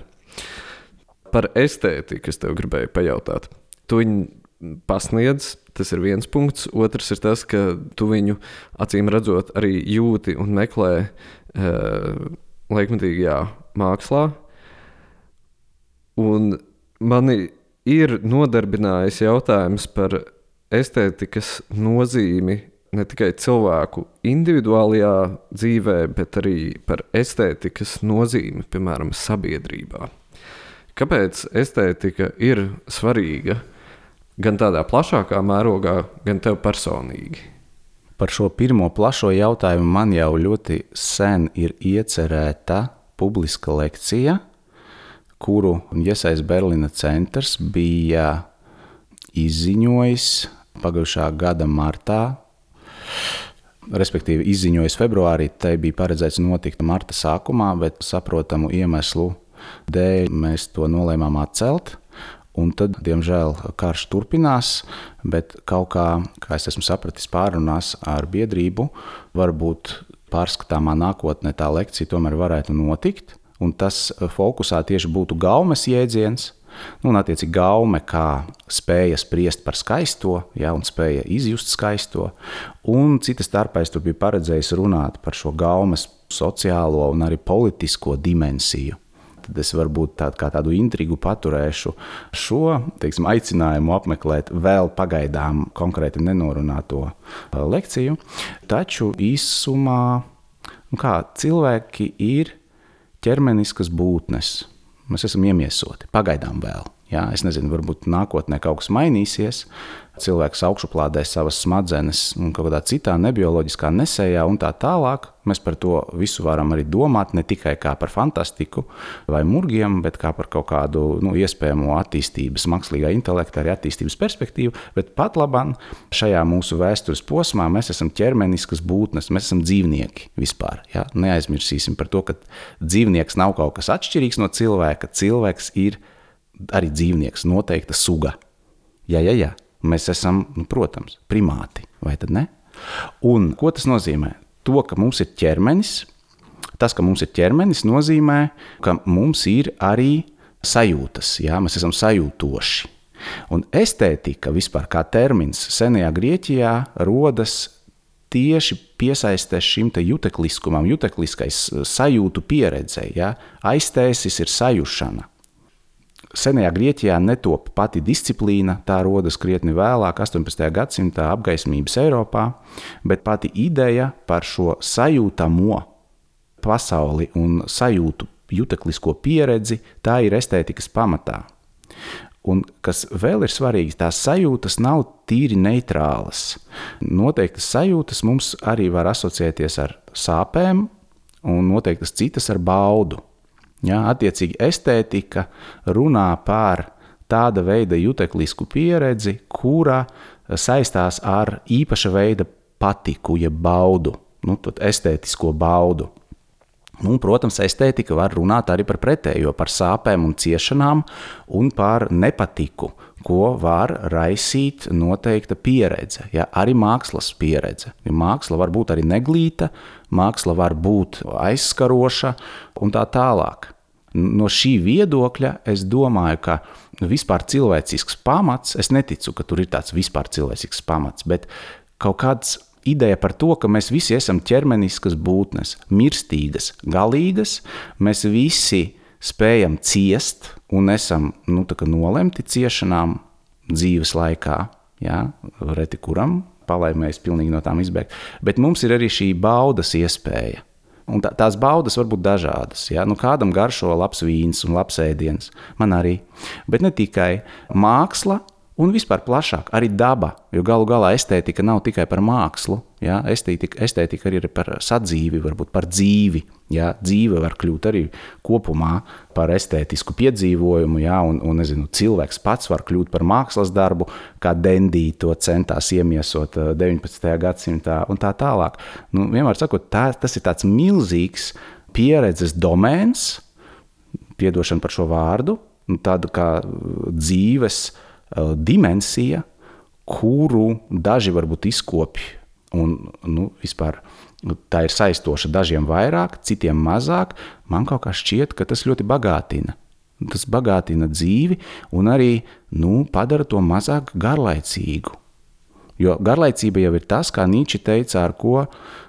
Speaker 1: Par estētiku es tev gribēju pajautāt. Tu viņu pasniedz, tas ir viens punkts. Otrs ir tas, ka tu viņu acīm redzot arī jūti un meklē uh, laikmatīgajā mākslā Un mani ir nodarbinājis jautājums par estētikas nozīmi ne tikai cilvēku individuālajā dzīvē, bet arī par estētikas nozīmi, piemēram, sabiedrībā. Kāpēc estētika ir svarīga gan tādā plašākā mērogā, gan tev personīgi?
Speaker 2: Par šo pirmo plašo jautājumu man jau ļoti sen ir iecerēta publiska lekcija, kuru Iesais Berlīna centrs bija izziņojis pagājušā gada martā. Respektīvi, izziņojis februārī, tai bija paredzēts notikt marta sākumā, bet saprotamu iemeslu dēļ mēs to nolēmām atcelt. Un tad, diemžēl, karš turpinās, bet kaut kā, kā es esmu sapratis, pārunās ar biedrību, varbūt pārskatāmā nākotnē tā lekcija tomēr varētu notikt un tas eh, fokusā tieši būtu gaumes jēdziens. Nu, un, attiecīgi, gaume kā spēja spriest par skaisto, ja, un spēja izjust skaisto. Un cita starpā es tur biju paredzējis runāt par šo gaumes sociālo un arī politisko dimensiju. Tad es varbūt tādu, tādu intrigu paturēšu šo teiksim, aicinājumu apmeklēt vēl pagaidām konkrēti nenorunāto eh, lekciju. Taču īsumā, nu kā cilvēki ir ķermeniskas būtnes. Mēs esam iemiesoti, pagaidām vēl. Jā, es nezinu, varbūt nākotnē kaut kas mainīsies. Cilvēks augšuplādē savas smadzenes un kādā citā nebioloģiskā nesējā un tā tālāk. Mēs par to visu varam arī domāt ne tikai kā par fantastiku vai murgiem, bet kā par kaut kādu nu, iespējamo attīstības, mākslīgā intelekta, arī attīstības perspektīvu. Bet pat labāk šajā mūsu vēstures posmā mēs esam ķermeniskas būtnes, mēs esam dzīvnieki vispār. Ja? Neaizmirsīsim par to, ka dzīvnieks nav kaut kas atšķirīgs no cilvēka. Cilvēks ir arī dzīvnieks, noteikta suga. Jā, jā, jā. Mēs esam, nu, protams, primāti, vai ne? Un ko tas nozīmē? To, ka mums ir ķermenis, tas, ka mums ir ķermenis, nozīmē, ka mums ir arī sajūtas, jā, mēs esam sajūtoši. Un estētika vispār kā termins senajā Grieķijā rodas tieši piesaistē šim jutekliskumam, jutekliskais sajūtu pieredzei. Ja? Aiztēsis ir sajušana. Senajā Grieķijā netop pati disciplīna, tā rodas krietni vēlāk, 18. gadsimtā apgaismības Eiropā, bet pati ideja par šo sajūtamo pasauli un sajūtu juteklisko pieredzi, tā ir estētikas pamatā. Un kas vēl ir svarīgi, tās sajūtas nav tīri neitrālas. Noteiktas sajūtas mums arī var asociēties ar sāpēm, un noteiktas citas ar baudu. Ja, attiecīgi, estētika runā par tāda veida juteklisku pieredzi, kura saistās ar īpaša veida patiku, jeb baudu, nu, estētisko baudu. Nu, protams, estētika var runāt arī par pretējo, par sāpēm un ciešanām un par nepatiku, ko var raisīt noteikta pieredze, ja, arī mākslas pieredze. Ja māksla var būt arī neglīta, māksla var būt aizskaroša un tā tālāk. No šī viedokļa es domāju, ka vispār cilvēcisks pamats, es neticu, ka tur ir tāds vispār cilvēcisks pamats, bet kaut kāds ideja par to, ka mēs visi esam ķermeniskas būtnes, mirstīgas, galīgas, mēs visi spējam ciest un esam nu, nolemti ciešanām dzīves laikā. Ja? Reti kuram palaimies pilnīgi no tām izbēgt. Bet mums ir arī šī baudas iespēja. Un tā, tās baudas var būt dažādas. Ja? Nu, kādam garšo labs vīns un labs ēdiens, man arī. Bet ne tikai māksla Un vispār plašāk, arī daba, jo galu galā estētika nav tikai par mākslu. Ja? Estētika, estētika arī ir par sadzīvi, varbūt par dzīvi. Ja? Dzīve var kļūt arī kopumā par estētisku piedzīvojumu, ja? un, un nezinu, cilvēks pats var kļūt par mākslas darbu, kā Dendī to centās iemiesot 19. Eh, gadsimtā un tā tālāk. Nu, vienmēr sakot, tā, tas ir tāds milzīgs pieredzes domēns, piedošana par šo vārdu, tāda kā dzīves Eh, dimensija, kuru daži varbūt izkopj. Un, nu, vispār, tā ir saistoša dažiem vairāk, citiem mazāk. Man kaut kā šķiet, ka tas ļoti bagātina. Tas bagātina dzīvi un arī nu, padara to mazāk garlaicīgu. Jo garlaicība jau ir tas, kā Nīčs teica, ar ko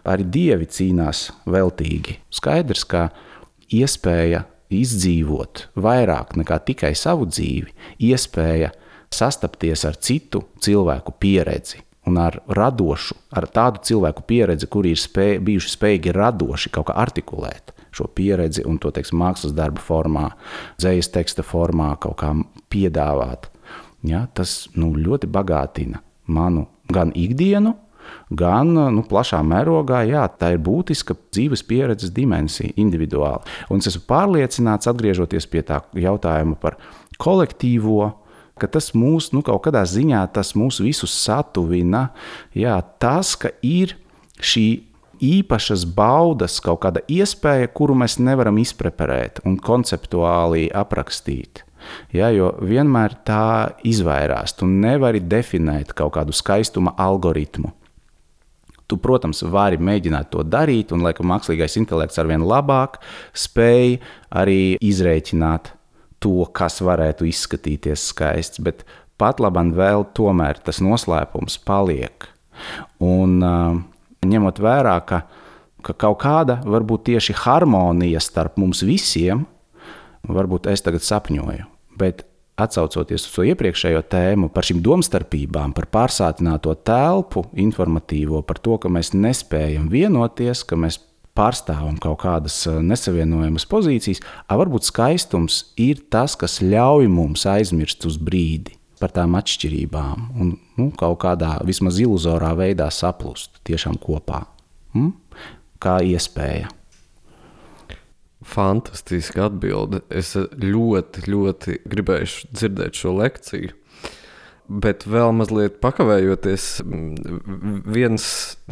Speaker 2: arī dievi cīnās veltīgi. Skaidrs, ka iespēja izdzīvot vairāk nekā tikai savu dzīvi, iespēja sastapties ar citu cilvēku pieredzi un ar radošu, ar tādu cilvēku pieredzi, kuri ir spēj, bijuši spējīgi radoši kaut kā artikulēt šo pieredzi un to teiksim, mākslas darbu formā, dzīslas teksta formā, kaut kā piedāvāt. Ja, tas nu, ļoti bagātina manu gan ikdienu, gan nu, plašā mērogā, jā, tā ir būtiska dzīves pieredzes dimensija, individuāli. Un es esmu pārliecināts, atgriežoties pie tā jautājuma par kolektīvo ka tas mūs nu, kaut kādā ziņā mūs visus satuvina. Jā, tas, ka ir šī īpašas baudas, kaut kāda iespēja, kuru mēs nevaram izpreparēt un konceptuāli aprakstīt. Ja, jo vienmēr tā izvairās. Tu nevari definēt kaut kādu skaistuma algoritmu. Tu, protams, vari mēģināt to darīt, un laikam mākslīgais intelekts ar vien labāk spēj arī izrēķināt to, kas varētu izskatīties skaists, bet pat labam vēl tomēr tas noslēpums paliek. Un ņemot vērā, ka, ka kaut kāda varbūt tieši harmonija starp mums visiem, varbūt es tagad sapņoju, bet atcaucoties uz to iepriekšējo tēmu par šīm domstarpībām, par pārsātināto telpu, informatīvo, par to, ka mēs nespējam vienoties, ka mēs pārstāvam kaut kādas eh, nesavienojamas pozīcijas, varbūt skaistums ir tas, kas ļauj mums aizmirst uz brīdi par tām atšķirībām un nu, kaut kādā vismaz iluzorā veidā saplust tiešām kopā. Hmm? Kā iespēja.
Speaker 1: Fantastiska atbilde. Es ļoti, ļoti gribēju dzirdēt šo lekciju. Bet vēl mazliet pakavējoties, viens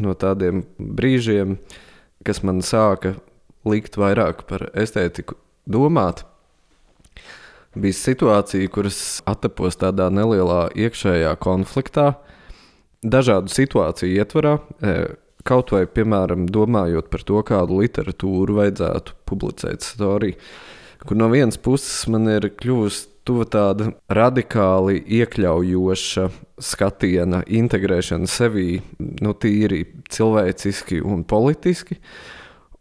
Speaker 1: no tādiem brīžiem, kad kas man sāka likt vairāk par estētiku domāt, bija situācija, kuras attapos tādā nelielā iekšējā konfliktā, dažādu situāciju ietvarā. E, kaut vai, piemēram, domājot par to, kādu literatūru vajadzētu publicēt storiju, kur no vienas puses man ir kļuvusi tuva tāda radikāli iekļaujoša skatiena integrēšana sevī, nu, tīri cilvēciski un politiski.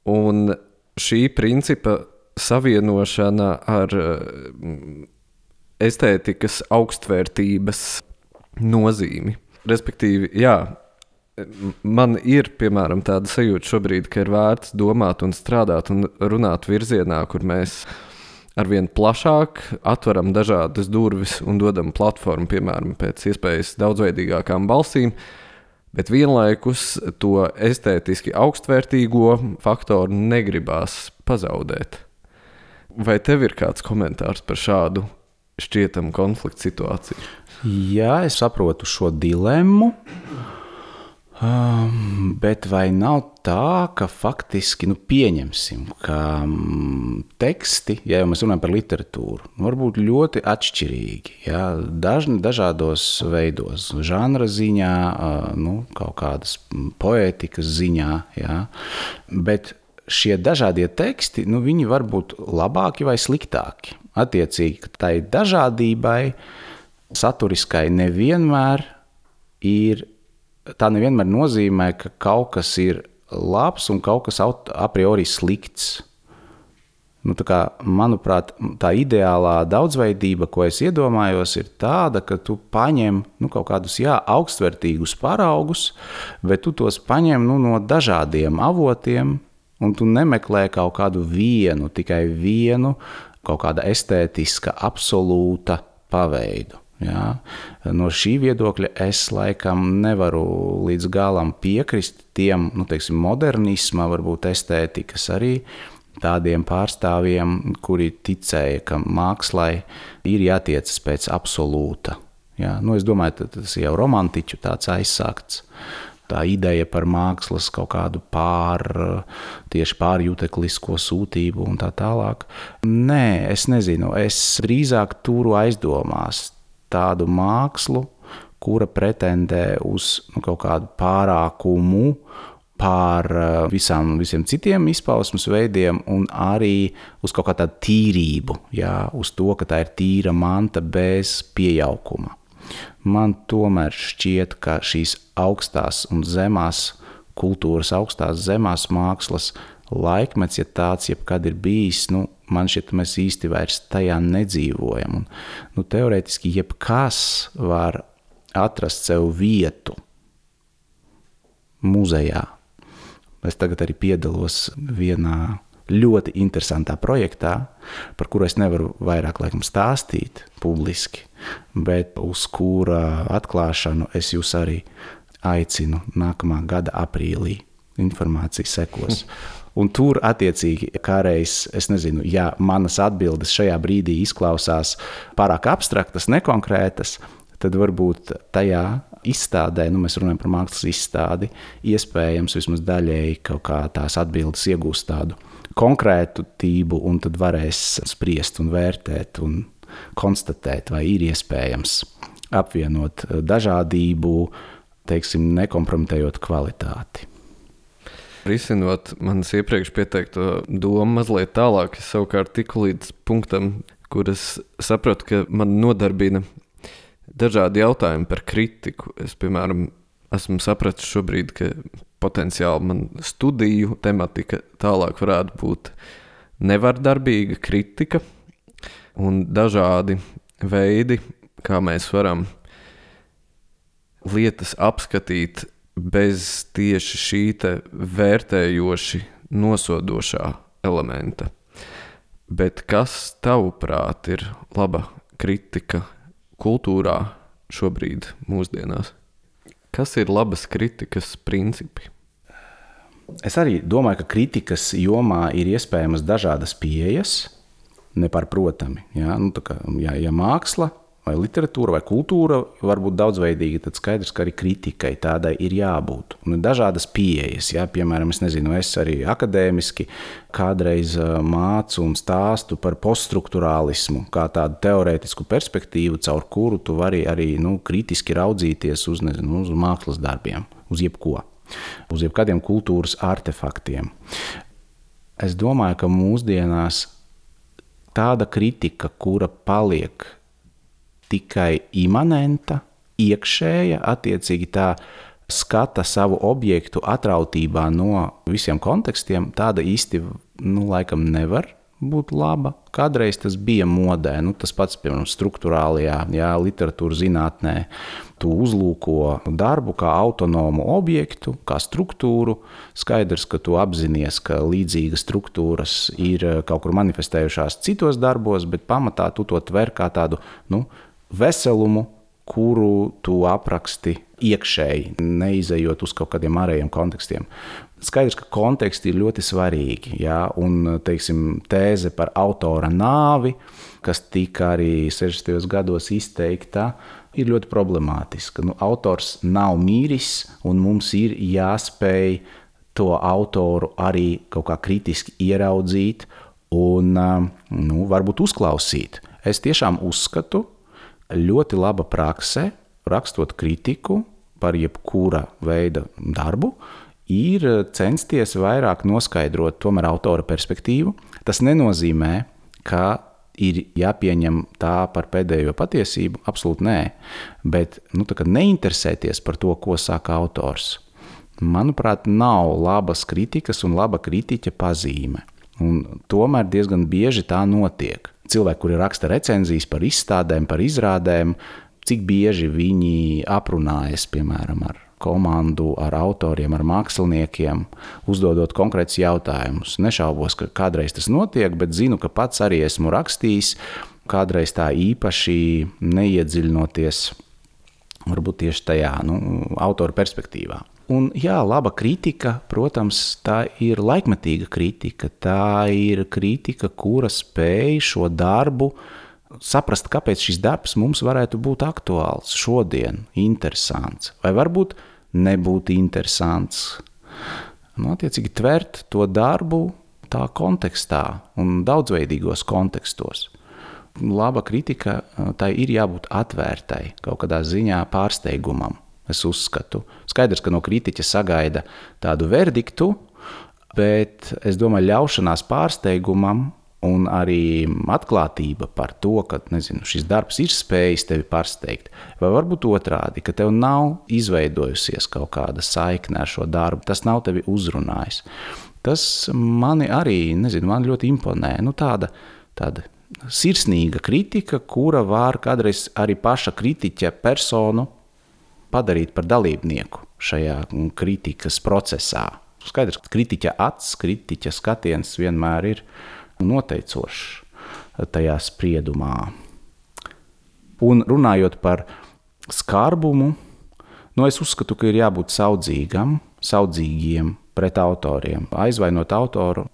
Speaker 1: Un šī principa savienošana ar mm, estētikas augstvērtības nozīmi. Respektīvi, jā, man ir piemēram tāda sajūta šobrīd, ka ir vērts domāt un strādāt un runāt virzienā, kur mēs arvien plašāk, atveram dažādas durvis un dodam platformu, piemēram, pēc iespējas daudzveidīgākām balsīm, bet vienlaikus to estētiski augstvērtīgo faktoru negribās pazaudēt. Vai tev ir kāds komentārs par šādu šķietamu konfliktu situāciju?
Speaker 2: Jā, es saprotu šo dilemmu. Um, bet vai nav tā, ka faktiski nu, pieņemsim, ka um, teksti, ja jau mēs runājam par literatūru, var būt ļoti atšķirīgi. Ja, dažni dažādos veidos, žanra ziņā, uh, nu, kaut kādas poētikas ziņā. Ja, bet šie dažādie teksti, nu, viņi var būt labāki vai sliktāki. Attiecīgi, tai dažādībai, saturiskai nevienmēr ir tā nevienmēr nozīmē, ka kaut kas ir labs un kaut kas a priori slikts. Nu, kā, manuprāt, tā ideālā daudzveidība, ko es iedomājos, ir tāda, ka tu paņem nu, kaut kādus jā, augstvērtīgus paraugus, bet tu tos paņem nu, no dažādiem avotiem, un tu nemeklē kaut kādu vienu, tikai vienu, kaut kāda estētiska, absolūta paveidu. Jā. No šī viedokļa es laikam nevaru līdz galam piekrist tiem nu, teiksim, modernisma, varbūt estētikas arī tādiem pārstāvjiem, kuri ticēja, ka mākslai ir jātiecas pēc absolūta. Jā. Nu, es domāju, tas jau romantiķu tāds aizsākts. Tā ideja par mākslas kaut kādu pār, tieši pārjuteklisko sūtību un tā tālāk. Nē, es nezinu. Es drīzāk turu aizdomās tādu mākslu, kura pretendē uz nu, kaut kādu pārākumu, pār eh, visām, visiem citiem izpausmes veidiem, un arī uz kaut kādu tīrību, jā, uz to, ka tā ir tīra manta bez pieauguma. Man tomēr šķiet, ka šīs augstās un zemās kultūras, augstās zemās mākslas laikmets, ja tāds jebkad ir bijis, nu, man šķiet, mēs īsti vairs tajā nedzīvojam. Un, nu, teorētiski jebkas var atrast sev vietu muzejā. Es tagad arī piedalos vienā ļoti interesantā projektā, par kuru es nevaru vairāk laikam stāstīt publiski, bet uz kura atklāšanu es jūs arī aicinu nākamā gada aprīlī. Informācija sekos. Un tur, attiecīgi, kādreiz, es nezinu, ja manas atbildes šajā brīdī izklausās pārāk abstraktas, nekonkrētas, tad varbūt tajā izstādē, nu, mēs runājam par mākslas izstādi, iespējams, vismaz daļēji kaut kā tās atbildes iegūst tādu konkrētu tību, un tad varēs spriest un vērtēt un konstatēt, vai ir iespējams apvienot dažādību, teiksim, nekompromitējot kvalitāti.
Speaker 1: Risinot manas iepriekš pieteikto domu mazliet tālāk, es savukārt tiku līdz punktam, kur es sapratu, ka man nodarbina dažādi jautājumi par kritiku. Es, piemēram, esmu sapratis šobrīd, ka potenciāli man studiju tematika tālāk varētu būt nevardarbīga kritika un dažādi veidi, kā mēs varam lietas apskatīt bez tieši šī vērtējoši nosodošā elementa. Bet kas tavuprāt ir laba kritika kultūrā šobrīd, mūsdienās? Kas ir labas kritikas principi?
Speaker 2: Es arī domāju, ka kritikas jomā ir iespējamas dažādas pieejas, nepārprotami. Ja? Nu, kā, ja, ja māksla vai literatūra, vai kultūra var būt daudzveidīga, tad skaidrs, ka arī kritikai tādai ir jābūt. Un ir dažādas pieejas, ja, piemēram, es nezinu, es arī akadēmiski kādreiz mācu un stāstu par poststruktūrālismu, kā tādu teorētisku perspektīvu, caur kuru tu vari arī nu, kritiski raudzīties uz, nezinu, uz mākslas darbiem, uz jebko, uz jebkādiem kultūras artefaktiem. Es domāju, ka mūsdienās tāda kritika, kura paliek tikai imanenta, iekšēja, attiecīgi tā skata savu objektu atrautībā no visiem kontekstiem, tāda īsti, nu, laikam nevar būt laba. Kādreiz tas bija modē, nu, tas pats, piemēram, struktūrālajā, jā, literatūras zinātnē. tu uzlūko darbu kā autonomu objektu, kā struktūru. Skaidrs, ka tu apzinājies, ka līdzīgas struktūras ir kaut kur manifestējušās citos darbos, bet pamatā tu to tver kā tādu nu, veselumu, kuru tu apraksti iekšēji, neizejot uz kaut kādiem ārējiem kontekstiem. Skaidrs, ka konteksti ir ļoti svarīgi. Ja? Un teiksim, tēze par autora nāvi, kas tika arī 60. gados izteikta, ir ļoti problemātiska. Nu, autors nav mīris, un mums ir jāspēj to autoru arī kaut kā kritiski ieraudzīt un nu, varbūt uzklausīt. Es tiešām uzskatu, ļoti laba prakse, rakstot kritiku par jebkura veida darbu, ir censties vairāk noskaidrot tomēr autora perspektīvu. Tas nenozīmē, ka ir jāpieņem tā par pēdējo patiesību. Absolūti nē, bet nu, neinteresēties par to, ko saka autors. Manuprāt, nav labas kritikas un laba kritiķa pazīme. Un tomēr diezgan bieži tā notiek cilvēki, kuri raksta recenzijas par izstādēm, par izrādēm, cik bieži viņi aprunājas, piemēram, ar komandu, ar autoriem, ar māksliniekiem, uzdodot konkrētus jautājumus. Nešaubos, ka kādreiz tas notiek, bet zinu, ka pats arī esmu rakstījis, kādreiz tā īpaši neiedziļinoties varbūt tieši tajā nu, autora perspektīvā. Un, jā, laba kritika, protams, tā ir laikmetīga kritika. Tā ir kritika, kura spēj šo darbu saprast, kāpēc šis darbs mums varētu būt aktuāls šodien, interesants, vai varbūt nebūt interesants. Nu, attiecīgi, tvert to darbu tā kontekstā un daudzveidīgos kontekstos. Laba kritika, tai ir jābūt atvērtai, kaut kādā ziņā pārsteigumam. Es uzskatu, skaidrs, ka no kritiķa sagaida tādu verdiktu, bet es domāju, ļaušanās pārsteigumam un arī atklātība par to, ka nezinu, šis darbs ir spējis tevi pārsteigt. Vai varbūt otrādi, ka tev nav izveidojusies kaut kāda saikne ar šo darbu, tas nav tevi uzrunājis. Tas mani arī nezinu, man ļoti imponē. Nu, tāda, tāda sirsnīga kritika, kura var kādreiz arī paša kritiķa personu padarīt par dalībnieku šajā kritikas procesā. Skaidrs, ka kritiķa acis, kritiķa skatiens vienmēr ir noteicošs tajā spriedumā. Un runājot par skarbumu, nu es uzskatu, ka ir jābūt saudzīgam, saudzīgiem pret autoriem. Aizvainot autoru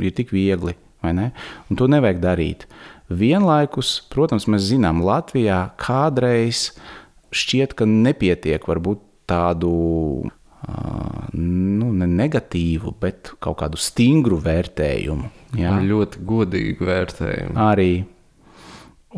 Speaker 2: ir tik viegli, vai ne? Un to nevajag darīt. Vienlaikus, protams, mēs zinām, Latvijā kādreiz uh, šķiet, ka nepietiek varbūt tādu nu, ne negatīvu, bet kaut kādu stingru vērtējumu.
Speaker 1: Jā. Ļoti godīgu vērtējumu.
Speaker 2: Arī.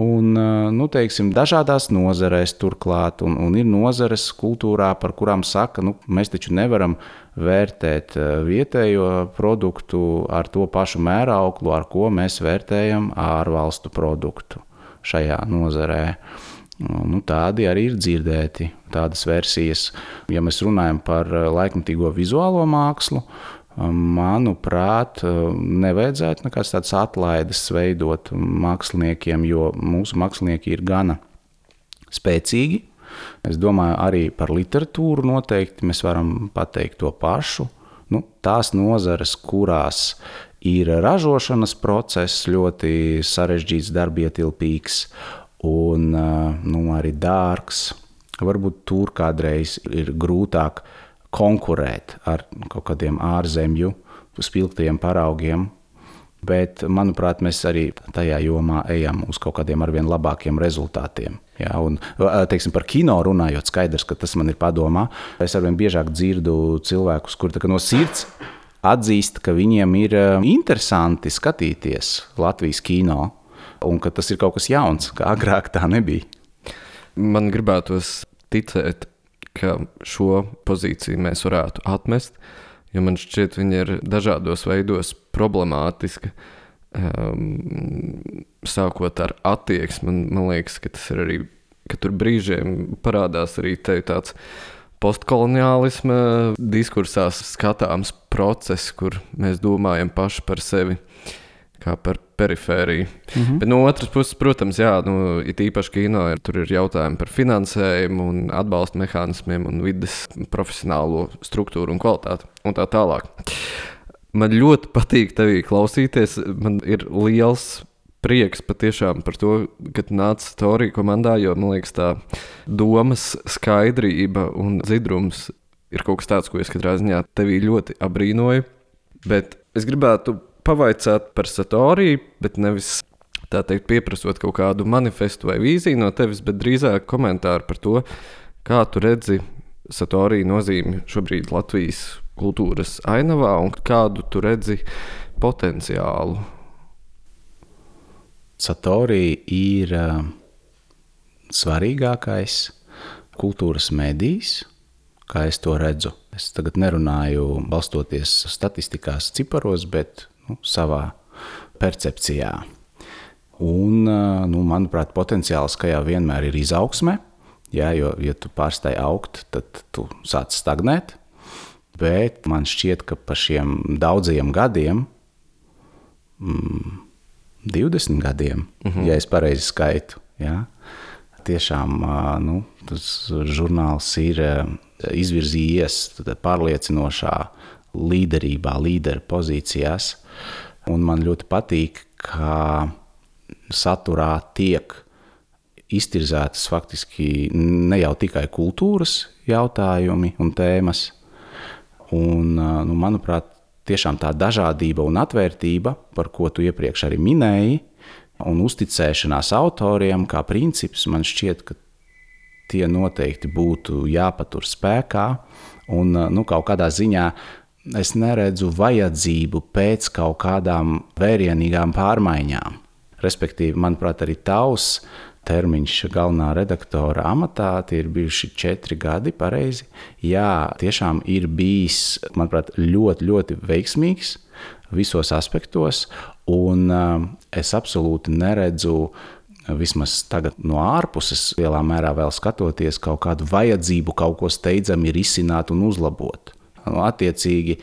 Speaker 2: Un, nu, teiksim, dažādās nozarēs turklāt, un, un ir nozares kultūrā, par kurām saka, nu, mēs taču nevaram vērtēt vietējo produktu ar to pašu mērauklu, ar ko mēs vērtējam ārvalstu produktu šajā nozarē. Uh, Nu, tādi arī ir dzirdēti, tādas versijas. Ja mēs runājam par eh, laikmatīgo vizuālo mākslu, eh, manuprāt, eh, nevajadzētu nekādas tādas atlaides veidot māksliniekiem, jo mūsu mākslinieki ir gana spēcīgi. Es domāju, arī par literatūru noteikti mēs varam pateikt to pašu. Nu, tās nozares, kurās ir ražošanas process ļoti sarežģīts, darbietilpīgs, un nu, arī dārgs. Varbūt tur kādreiz ir grūtāk konkurēt ar kaut kādiem ārzemju spilgtiem paraugiem. Bet, manuprāt, mēs arī tajā jomā ejam uz kaut kādiem arvien labākiem rezultātiem. Ja, un, teiksim, par kino runājot, skaidrs, ka tas man ir padomā. Es arvien biežāk dzirdu cilvēkus, kuriem no sirds atzīst, ka viņiem ir interesanti skatīties Latvijas kino un ka tas ir kaut kas jauns, kā agrāk tā nebija.
Speaker 1: Man gribētos ticēt, ka šo pozīciju mēs varētu atmest, jo man šķiet, viņa ir dažādos veidos problemātiska. Um, sākot ar attieksmi, man, man liekas, ka tas ir arī, ka tur brīžiem parādās arī tāds postkoloniālisma diskursā skatāms process, kur mēs domājam paši par sevi kā par perifēriju. Mm -hmm. Bet no otras puses, protams, jā, nu, it īpaši kino ir, tur ir jautājumi par finansējumu, un atbalsta mehānismiem un vidas profesionālo struktūru un kvalitāti un tā tālāk. Man ļoti patīk tevī klausīties. Man ir liels prieks patiešām par to, ka nāca Torija komandā, jo man liekas, tā domas skaidrība un dzidrums ir kaut kas tāds, ko es katrā ziņā tevī ļoti abrīnoju. Bet es gribētu pavaicāt par Satoriju, bet nevis tā teikt, pieprasot kaut kādu manifestu vai vīziju no tevis, bet drīzāk komentāru par to, kā tu redzi Satorija nozīmi šobrīd Latvijas kultūras ainavā un kādu tu redzi potenciālu
Speaker 2: Satorija ir uh, svarīgākais kultūras medijs, kā es to redzu. Es tagad nerunāju balstoties statistikās, ciparos, bet nu, savā percepcijā. Un, nu, manuprāt, potenciāls, ka jau vienmēr ir izaugsme, jā, jo, ja tu pārstāji augt, tad tu sāc stagnēt. Bet man šķiet, ka pa šiem daudziem gadiem mm, 20 gadiem, mhm. -huh. ja es pareizi skaitu. Ja? Tiešām nu, tas žurnāls ir izvirzījies pārliecinošā līderībā, līderu pozīcijās. Un man ļoti patīk, ka saturā tiek iztirzētas faktiski ne jau tikai kultūras jautājumi un tēmas. Un, nu, manuprāt, tiešām tā dažādība un atvērtība, par ko tu iepriekš arī minēji, un uzticēšanās autoriem, kā princips, man šķiet, ka tie noteikti būtu jāpatur spēkā. Un nu, kaut kādā ziņā es neredzu vajadzību pēc kaut kādām vērienīgām pārmaiņām. Respektīvi, manuprāt, arī tavs termiņš galvenā redaktora amatā. Ir bijuši četri gadi, pareizi. Jā, tiešām ir bijis, manuprāt, ļoti, ļoti veiksmīgs visos aspektos. Un uh, es absolūti neredzu. Vismaz tagad no ārpuses, lielā mērā vēl skatoties, kaut kādu vajadzību kaut ko steidzami risināt un uzlabot. Attiecīgi,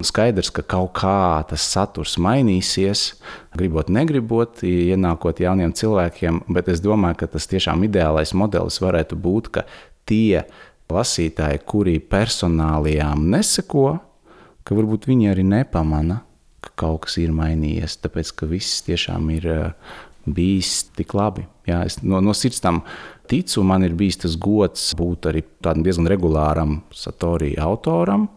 Speaker 2: Skaidrs, ka kaut kā tas saturs mainīsies, gribot, negribot, ienākot jauniem cilvēkiem, bet es domāju, ka tas tiešām ideālais modelis varētu būt, ka tie lasītāji, kuri personālijām neseko, ka varbūt viņi arī nepamana, ka kaut kas ir mainījies, tāpēc ka viss tiešām ir bijis tik labi. Jā, es no, no sirds tam ticu, man ir bijis tas gods būt arī tādam diezgan regulāram Satorija autoram.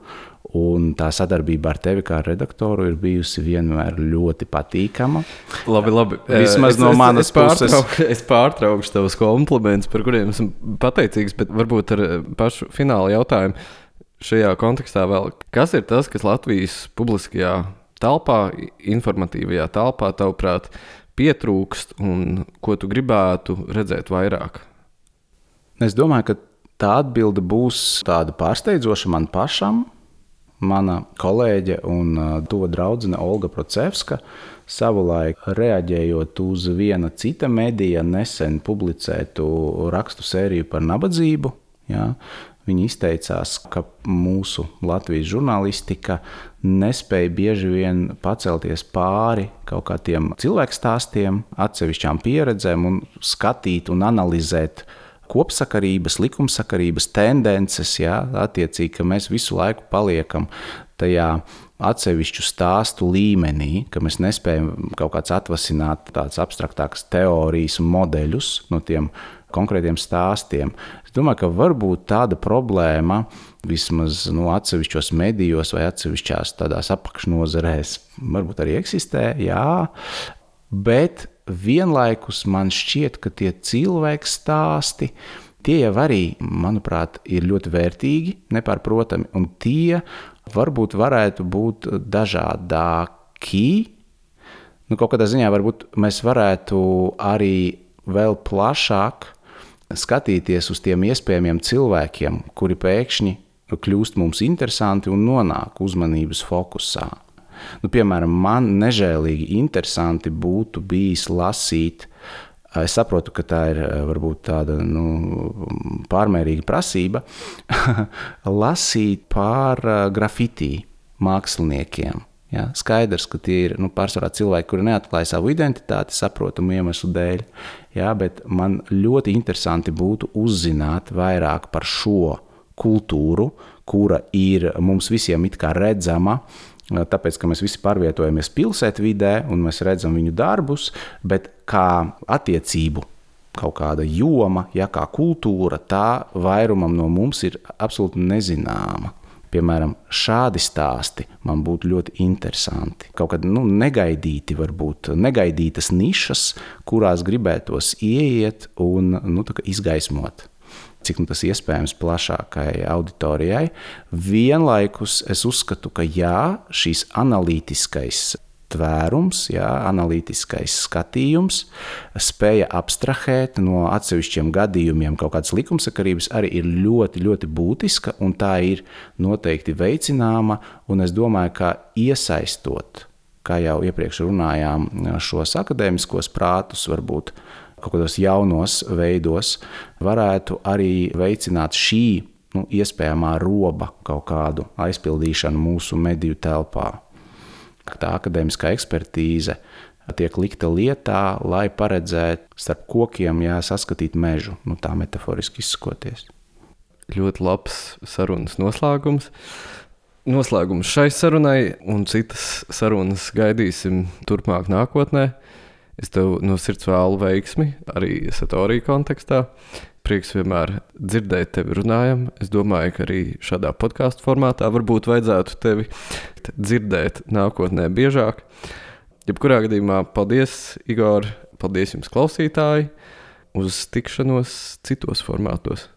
Speaker 2: Un tā sadarbība ar tevi kā redaktoru ir bijusi vienmēr ļoti patīkama.
Speaker 1: Labi, labi.
Speaker 2: Vismaz es, no manas
Speaker 1: es, es puses. Es pārtraukšu tavus komplimentus, par kuriem esmu pateicīgs, bet varbūt ar pašu fināla jautājumu šajā kontekstā vēl. Kas ir tas, kas Latvijas publiskajā telpā, informatīvajā telpā, tavuprāt, pietrūkst un ko tu gribētu redzēt vairāk?
Speaker 2: Es domāju, ka tā atbilde būs tāda pārsteidzoša man pašam mana kolēģe un to draudzene Olga Procevska savulaik reaģējot uz viena cita medija nesen publicētu rakstu sēriju par nabadzību. Ja, Viņi izteicās, ka mūsu Latvijas žurnālistika nespēja bieži vien pacelties pāri kaut kādiem cilvēku stāstiem, atsevišķām pieredzēm un skatīt un analizēt kopsakarības, likumsakarības tendences, jā, attiecīgi, ka mēs visu laiku paliekam tajā atsevišķu stāstu līmenī, ka mēs nespējam kaut kāds atvasināt tādas abstraktākas teorijas un modeļus no tiem konkrētiem stāstiem. Es domāju, ka varbūt tāda problēma vismaz nu, atsevišķos medijos vai atsevišķās tādās apakšnodarbēs varbūt arī eksistē, jā, bet vienlaikus man šķiet, ka tie cilvēku stāsti, tie jau arī, manuprāt, ir ļoti vērtīgi, nepārprotami, un tie varbūt varētu būt dažādāki. Nu, kaut kādā ziņā varbūt mēs varētu arī vēl plašāk skatīties uz tiem iespējamiem cilvēkiem, kuri pēkšņi kļūst mums interesanti un nonāk uzmanības fokusā. Nu, piemēram, man nežēlīgi interesanti būtu bijis lasīt. Es saprotu, ka tā ir varbūt tāda nu, pārmērīga prasība. lasīt par grafitī māksliniekiem. Ja, skaidrs, ka tie ir nu, pārsvarā cilvēki, kuri neatklāja savu identitāti, saprotamu iemeslu dēļ. Ja, bet man ļoti interesanti būtu uzzināt vairāk par šo kultūru, kura ir mums visiem it kā redzama. Tāpēc, ka mēs visi pārvietojamies pilsētvidē un mēs redzam viņu darbus, bet kā attiecību kaut kāda joma, ja kā kultūra, tā vairumam no mums ir absolūti nezināma. Piemēram, šādi stāsti man būtu ļoti interesanti. Kaut kādi nu, negaidīti, varbūt negaidītas nišas, kurās gribētos ieiet un nu, izgaismot cik nu, tas iespējams plašākai auditorijai. Vienlaikus es uzskatu, ka jā, šīs analītiskais tvērums, jā, analītiskais skatījums, spēja abstrahēt no atsevišķiem gadījumiem kaut kādas likumsakarības arī ir ļoti, ļoti būtiska, un tā ir noteikti veicināma, un es domāju, ka iesaistot, kā jau iepriekš runājām, šos akadēmiskos prātus, varbūt kaut kādos jaunos veidos, varētu arī veicināt šī nu, iespējamā roba kaut kādu aizpildīšanu mūsu mediju telpā. Tā akadēmiskā ekspertīze tiek likta lietā, lai paredzētu starp kokiem jā, saskatīt mežu, nu, tā metaforiski izsakoties.
Speaker 1: Ļoti labs sarunas noslēgums. Noslēgums šai sarunai un citas sarunas gaidīsim turpmāk nākotnē. Es tev no sirds vēlu veiksmi arī satorija kontekstā. Prieks vienmēr dzirdēt tevi runājam. Es domāju, ka arī šādā podkāstu formātā varbūt vajadzētu tevi dzirdēt nākotnē biežāk. Jebkurā gadījumā paldies, Igor, paldies jums klausītāji, uz tikšanos citos formātos.